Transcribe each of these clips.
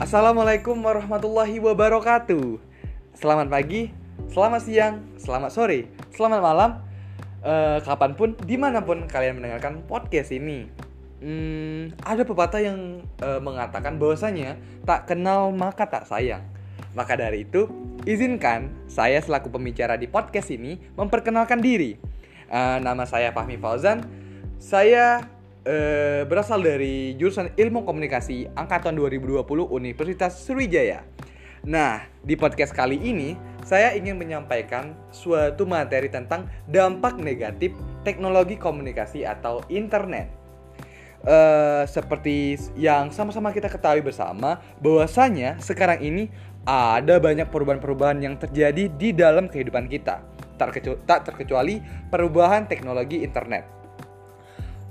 Assalamualaikum warahmatullahi wabarakatuh. Selamat pagi, selamat siang, selamat sore, selamat malam, uh, kapan pun, di mana pun kalian mendengarkan podcast ini. Hmm, ada pepatah yang uh, mengatakan bahwasanya tak kenal maka tak sayang. Maka dari itu, izinkan saya selaku pembicara di podcast ini memperkenalkan diri. Uh, nama saya Fahmi Fauzan. Saya uh, berasal dari jurusan Ilmu Komunikasi angkatan 2020 Universitas Sriwijaya. Nah, di podcast kali ini saya ingin menyampaikan suatu materi tentang dampak negatif teknologi komunikasi atau internet. Uh, seperti yang sama-sama kita ketahui bersama bahwasanya sekarang ini ada banyak perubahan-perubahan yang terjadi di dalam kehidupan kita tak terkecuali perubahan teknologi internet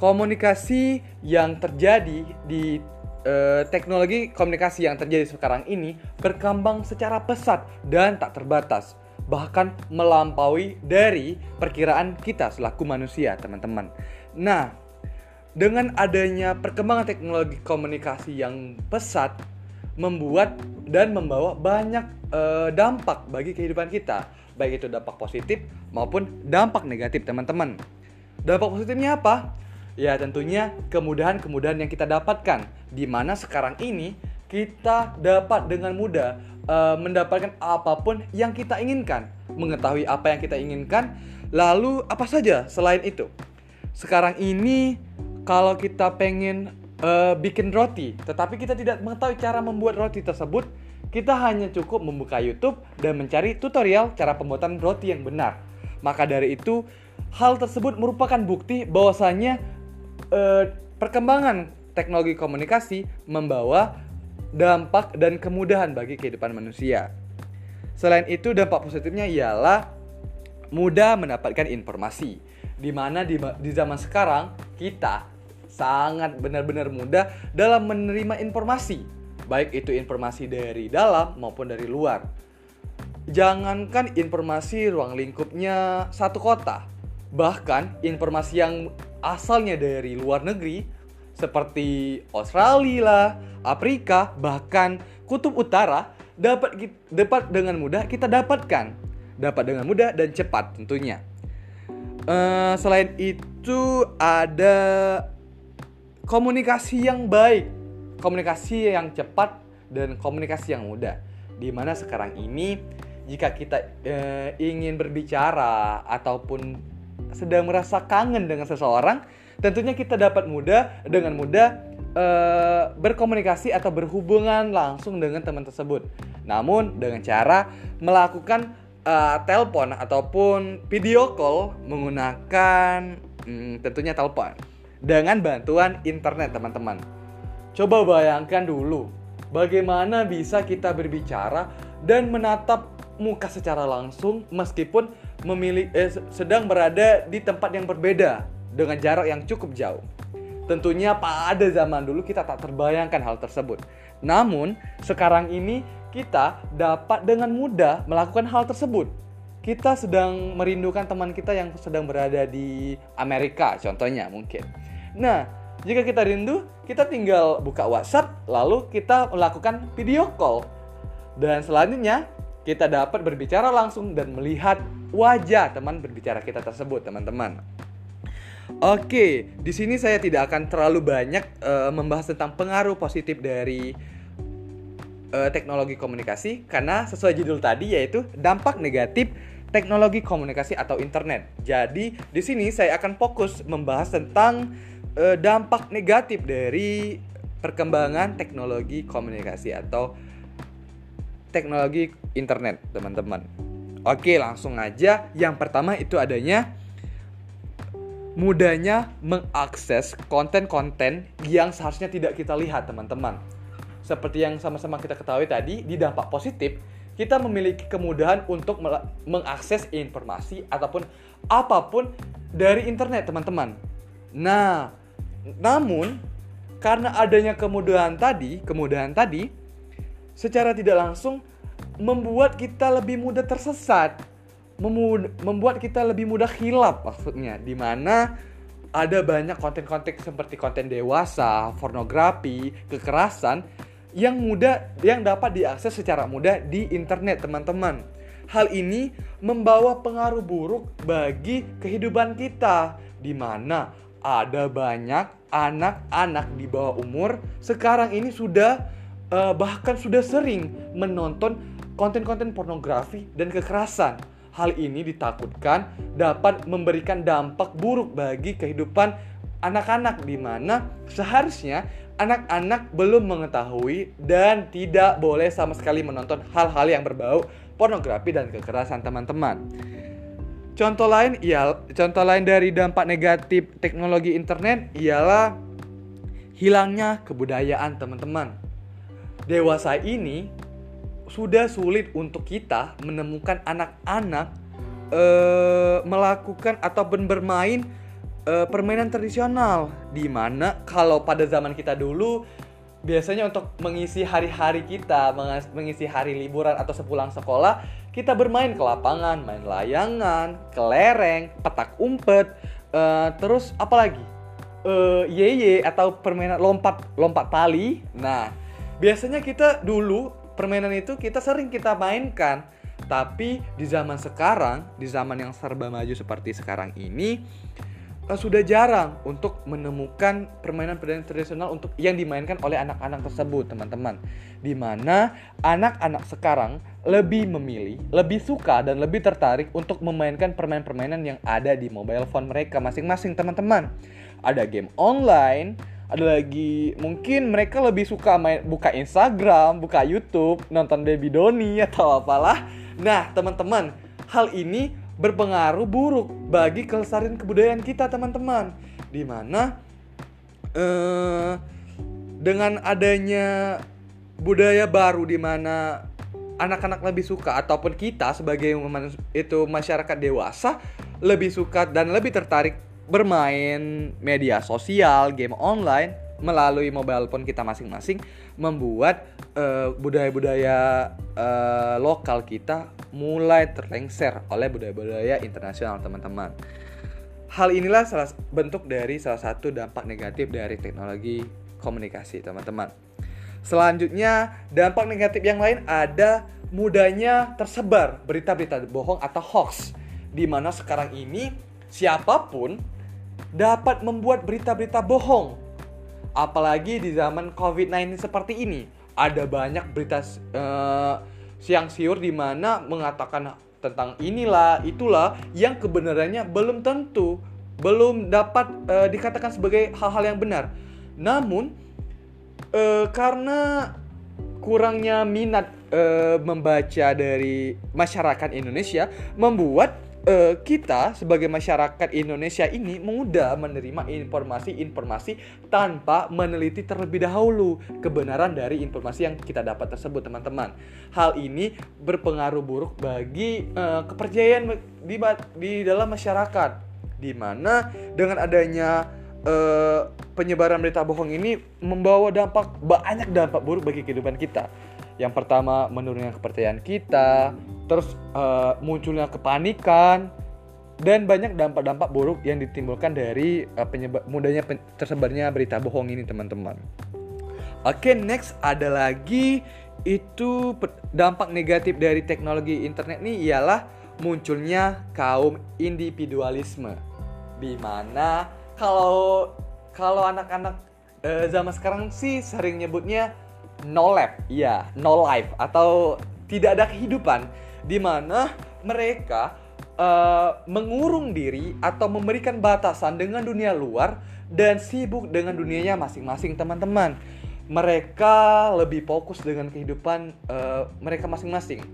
komunikasi yang terjadi di uh, teknologi komunikasi yang terjadi sekarang ini berkembang secara pesat dan tak terbatas bahkan melampaui dari perkiraan kita selaku manusia teman-teman. Nah dengan adanya perkembangan teknologi komunikasi yang pesat membuat dan membawa banyak uh, dampak bagi kehidupan kita baik itu dampak positif maupun dampak negatif teman-teman. Dampak positifnya apa ya tentunya kemudahan-kemudahan yang kita dapatkan. Di mana sekarang ini kita dapat dengan mudah uh, mendapatkan apa pun yang kita inginkan. Mengetahui apa yang kita inginkan. Lalu apa saja selain itu? Sekarang ini kalau kita pengen uh, bikin roti, tetapi kita tidak mengetahui cara membuat roti tersebut, kita hanya cukup membuka YouTube dan mencari tutorial cara pembuatan roti yang benar. Maka dari itu, hal tersebut merupakan bukti bahwasanya uh, perkembangan teknologi komunikasi membawa dampak dan kemudahan bagi kehidupan manusia. Selain itu, dampak positifnya ialah mudah mendapatkan informasi. Di mana di, di zaman sekarang kita sangat benar-benar mudah dalam menerima informasi, baik itu informasi dari dalam maupun dari luar. Jangankan informasi ruang lingkupnya satu kota, bahkan informasi yang asalnya dari luar negeri seperti Australia lah, Afrika, bahkan kutub utara dapat dapat dengan mudah kita dapatkan, dapat dengan mudah dan cepat tentunya. Uh, selain itu ada komunikasi yang baik, komunikasi yang cepat dan komunikasi yang mudah. Di mana sekarang ini jika kita e, ingin berbicara ataupun sedang merasa kangen dengan seseorang, tentunya kita dapat mudah dengan mudah e, berkomunikasi atau berhubungan langsung dengan teman tersebut. Namun dengan cara melakukan e, telepon ataupun video call menggunakan hmm, tentunya telepon dengan bantuan internet teman-teman. Coba bayangkan dulu bagaimana bisa kita berbicara dan menatap muka secara langsung meskipun memilih eh, sedang berada di tempat yang berbeda dengan jarak yang cukup jauh. Tentunya pada zaman dulu kita tak terbayangkan hal tersebut. Namun sekarang ini kita dapat dengan mudah melakukan hal tersebut. Kita sedang merindukan teman kita yang sedang berada di Amerika, contohnya mungkin. Nah, jika kita rindu, kita tinggal buka WhatsApp, lalu kita melakukan video call. Dan selanjutnya, kita dapat berbicara langsung dan melihat wajah teman berbicara kita tersebut, teman-teman. Oke, di sini saya tidak akan terlalu banyak uh, membahas tentang pengaruh positif dari uh, teknologi komunikasi karena sesuai judul tadi yaitu dampak negatif teknologi komunikasi atau internet. Jadi, di sini saya akan fokus membahas tentang uh, dampak negatif dari perkembangan teknologi komunikasi atau teknologi internet, teman-teman. Oke, langsung aja. Yang pertama itu adanya mudahnya mengakses konten-konten yang seharusnya tidak kita lihat, teman-teman. Seperti yang sama-sama kita ketahui tadi, di dampak positif, kita memiliki kemudahan untuk mengakses informasi ataupun apa pun dari internet, teman-teman. Nah, namun karena adanya kemudahan tadi, kemudahan tadi secara tidak langsung membuat kita lebih mudah tersesat, membuat kita lebih mudah hilap maksudnya, di mana ada banyak konten-konten seperti konten dewasa, pornografi, kekerasan yang mudah yang dapat diakses secara mudah di internet, teman-teman. Hal ini membawa pengaruh buruk bagi kehidupan kita di mana ada banyak anak-anak di bawah umur sekarang ini sudah uh, bahkan sudah sering menonton konten-konten pornografi dan kekerasan. Hal ini ditakutkan dapat memberikan dampak buruk bagi kehidupan anak-anak di mana seharusnya anak-anak belum mengetahui dan tidak boleh sama sekali menonton hal-hal yang berbau pornografi dan kekerasan teman-teman. Contoh lain ia contoh lain dari dampak negatif teknologi internet ialah hilangnya kebudayaan teman-teman. Dewasa ini sudah sulit untuk kita menemukan anak-anak eh, melakukan ataupun bermain uh, permainan tradisional di mana kalau pada zaman kita dulu biasanya untuk mengisi hari-hari kita, mengisi hari liburan atau sepulang sekolah, kita bermain ke lapangan, main layangan, kelereng, petak umpet, uh, terus apa lagi? Uh, yeye atau permainan lompat lompat tali. Nah, biasanya kita dulu permainan itu kita sering kita mainkan. Tapi di zaman sekarang, di zaman yang serba maju seperti sekarang ini, uh, sudah jarang untuk menemukan permainan-permainan tradisional untuk yang dimainkan oleh anak-anak tersebut, teman-teman. Di mana anak-anak sekarang lebih memilih, lebih suka dan lebih tertarik untuk memainkan permainan-permainan yang ada di mobile phone mereka masing-masing, teman-teman. Ada game online, ada lagi mungkin mereka lebih suka main buka Instagram, buka YouTube, nonton Baby Doni atau apalah. Nah, teman-teman, hal ini berpengaruh buruk bagi kelestarian kebudayaan kita teman-teman di mana eh, dengan adanya budaya baru di mana anak-anak lebih suka ataupun kita sebagai itu masyarakat dewasa lebih suka dan lebih tertarik bermain media sosial, game online melalui mobile phone kita masing-masing membuat uh, budaya-budaya uh, lokal kita mulai terlengser oleh budaya-budaya internasional teman-teman. Hal inilah salah bentuk dari salah satu dampak negatif dari teknologi komunikasi teman-teman. Selanjutnya dampak negatif yang lain ada mudahnya tersebar berita-berita bohong atau hoax di mana sekarang ini siapa pun dapat membuat berita-berita bohong. Apalagi di zaman COVID-19 seperti ini ada banyak berita uh, siang siur di mana mengatakan tentang inilah itulah yang kebenarannya belum tentu belum dapat uh, dikatakan sebagai hal-hal yang benar. Namun uh, karena kurangnya minat uh, membaca dari masyarakat Indonesia membuat uh, kita sebagai masyarakat Indonesia ini mudah menerima informasi-informasi tanpa meneliti terlebih dahulu kebenaran dari informasi yang kita dapat tersebut, teman-teman. Hal ini berpengaruh buruk bagi uh, kepercayaan di di dalam masyarakat, di mana dengan adanya uh, penyebaran berita bohong ini membawa dampak banyak dampak buruk bagi kehidupan kita. Yang pertama, menurunnya kepercayaan kita, terus uh, munculnya kepanikan dan banyak dampak-dampak buruk yang ditimbulkan dari uh, penyebab mudahnya pen tersebarnya berita bohong ini teman-teman. Oke, okay, next ada lagi itu dampak negatif dari teknologi internet ini ialah munculnya kaum individualisme. Di mana kalau kalau anak-anak uh, zaman sekarang sih sering nyebutnya no life, ya, no life atau tidak ada kehidupan di mana mereka uh, mengurung diri atau memberikan batasan dengan dunia luar dan sibuk dengan dunianya masing-masing teman-teman. Mereka lebih fokus dengan kehidupan uh, mereka masing-masing.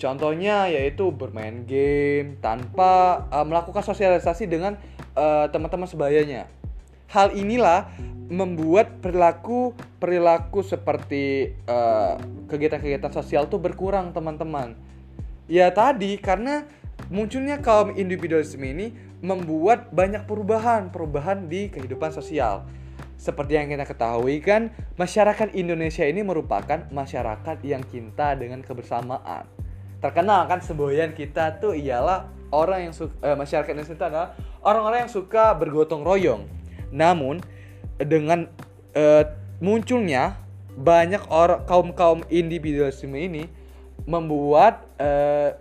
Contohnya yaitu bermain game tanpa uh, melakukan sosialisasi dengan teman-teman uh, sebayanya. Hal inilah membuat perilaku perilaku seperti kegiatan-kegiatan uh, sosial tuh berkurang teman-teman Ya tadi karena munculnya kaum individualisme ini membuat banyak perubahan, perubahan di kehidupan sosial. Seperti yang kita ketahui kan, masyarakat Indonesia ini merupakan masyarakat yang cinta dengan kebersamaan. Terkenal kan semboyan kita tuh ialah orang yang suka, eh, masyarakat Indonesia adalah orang-orang yang suka bergotong royong. Namun dengan eh, munculnya banyak orang kaum kaum individualisme ini membuat uh,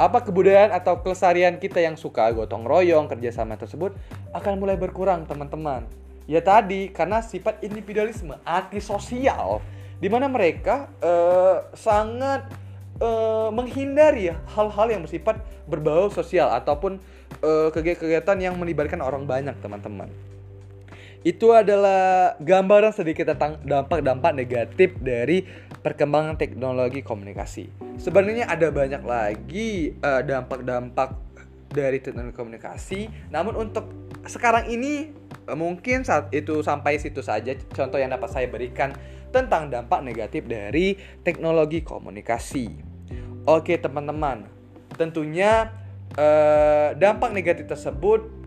apa kebudayaan atau kelestarian kita yang suka gotong royong kerjasama tersebut akan mulai berkurang teman-teman. Ya tadi karena sifat individualisme antisosial di mana mereka uh, sangat uh, menghindari hal-hal yang bersifat berbau sosial ataupun uh, kegiatan yang melibatkan orang banyak teman-teman itu adalah gambaran sedikit tentang dampak-dampak negatif dari perkembangan teknologi komunikasi. Sebenarnya ada banyak lagi dampak-dampak uh, dari teknologi komunikasi, namun untuk sekarang ini uh, mungkin saat itu sampai situ saja contoh yang dapat saya berikan tentang dampak negatif dari teknologi komunikasi. Oke, teman-teman. Tentunya uh, dampak negatif tersebut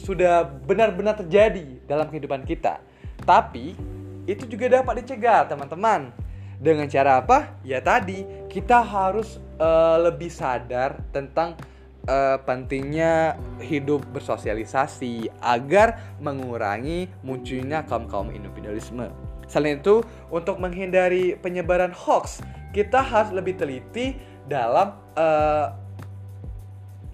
sudah benar-benar terjadi dalam kehidupan kita. Tapi itu juga dapat dicegah, teman-teman. Dengan cara apa? Ya tadi, kita harus uh, lebih sadar tentang uh, pentingnya hidup bersosialisasi agar mengurangi munculnya kaum-kaum individualisme. Selain itu, untuk menghindari penyebaran hoax, kita harus lebih teliti dalam uh,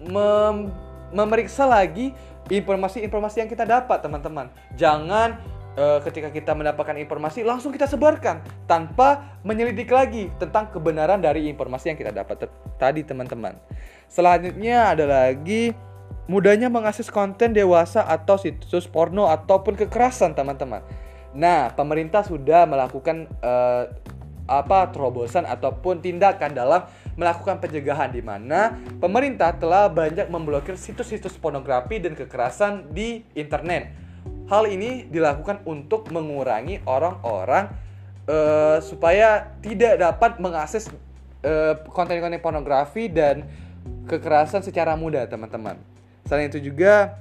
mem memeriksa lagi informasi-informasi yang kita dapat, teman-teman. Jangan uh, ketika kita mendapatkan informasi langsung kita sebarkan tanpa menyelidik lagi tentang kebenaran dari informasi yang kita dapat tadi, teman-teman. Selanjutnya ada lagi mudahnya mengakses konten dewasa atau situs porno ataupun kekerasan, teman-teman. Nah, pemerintah sudah melakukan uh, apa terobosan ataupun tindakan dalam melakukan pencegahan di mana pemerintah telah banyak memblokir situs-situs pornografi dan kekerasan di internet. Hal ini dilakukan untuk mengurangi orang-orang uh, supaya tidak dapat mengakses eh, konten-konten pornografi dan kekerasan secara mudah, teman-teman. Selain itu juga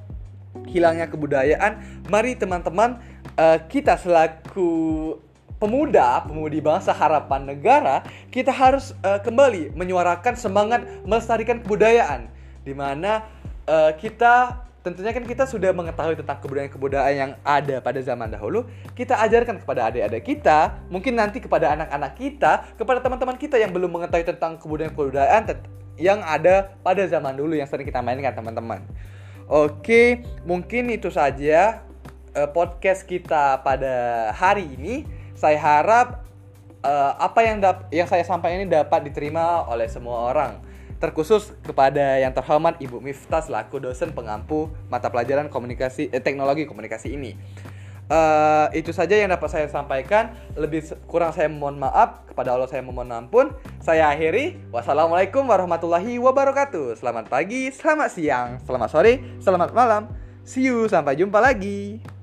hilangnya kebudayaan. Mari teman-teman uh, kita selaku pemuda, pemudi bangsa harapan negara, kita harus uh, kembali menyuarakan semangat melestarikan kebudayaan di mana uh, kita tentunya kan kita sudah mengetahui tentang kebudayaan-kebudayaan yang ada pada zaman dahulu, kita ajarkan kepada adik-adik kita, mungkin nanti kepada anak-anak kita, kepada teman-teman kita yang belum mengetahui tentang kebudayaan-kebudayaan yang ada pada zaman dulu yang sering kita mainkan teman-teman. Oke, mungkin itu saja uh, podcast kita pada hari ini. Saya harap uh, apa yang dap yang saya sampaikan ini dapat diterima oleh semua orang. Terkhusus kepada yang terhormat Ibu Miftah selaku dosen pengampu mata pelajaran komunikasi eh, teknologi komunikasi ini. Uh, itu saja yang dapat saya sampaikan. Lebih kurang saya mohon maaf kepada Allah saya memohon ampun. Saya akhiri. Wassalamualaikum warahmatullahi wabarakatuh. Selamat pagi, selamat siang, selamat sore, selamat malam. See you, sampai jumpa lagi.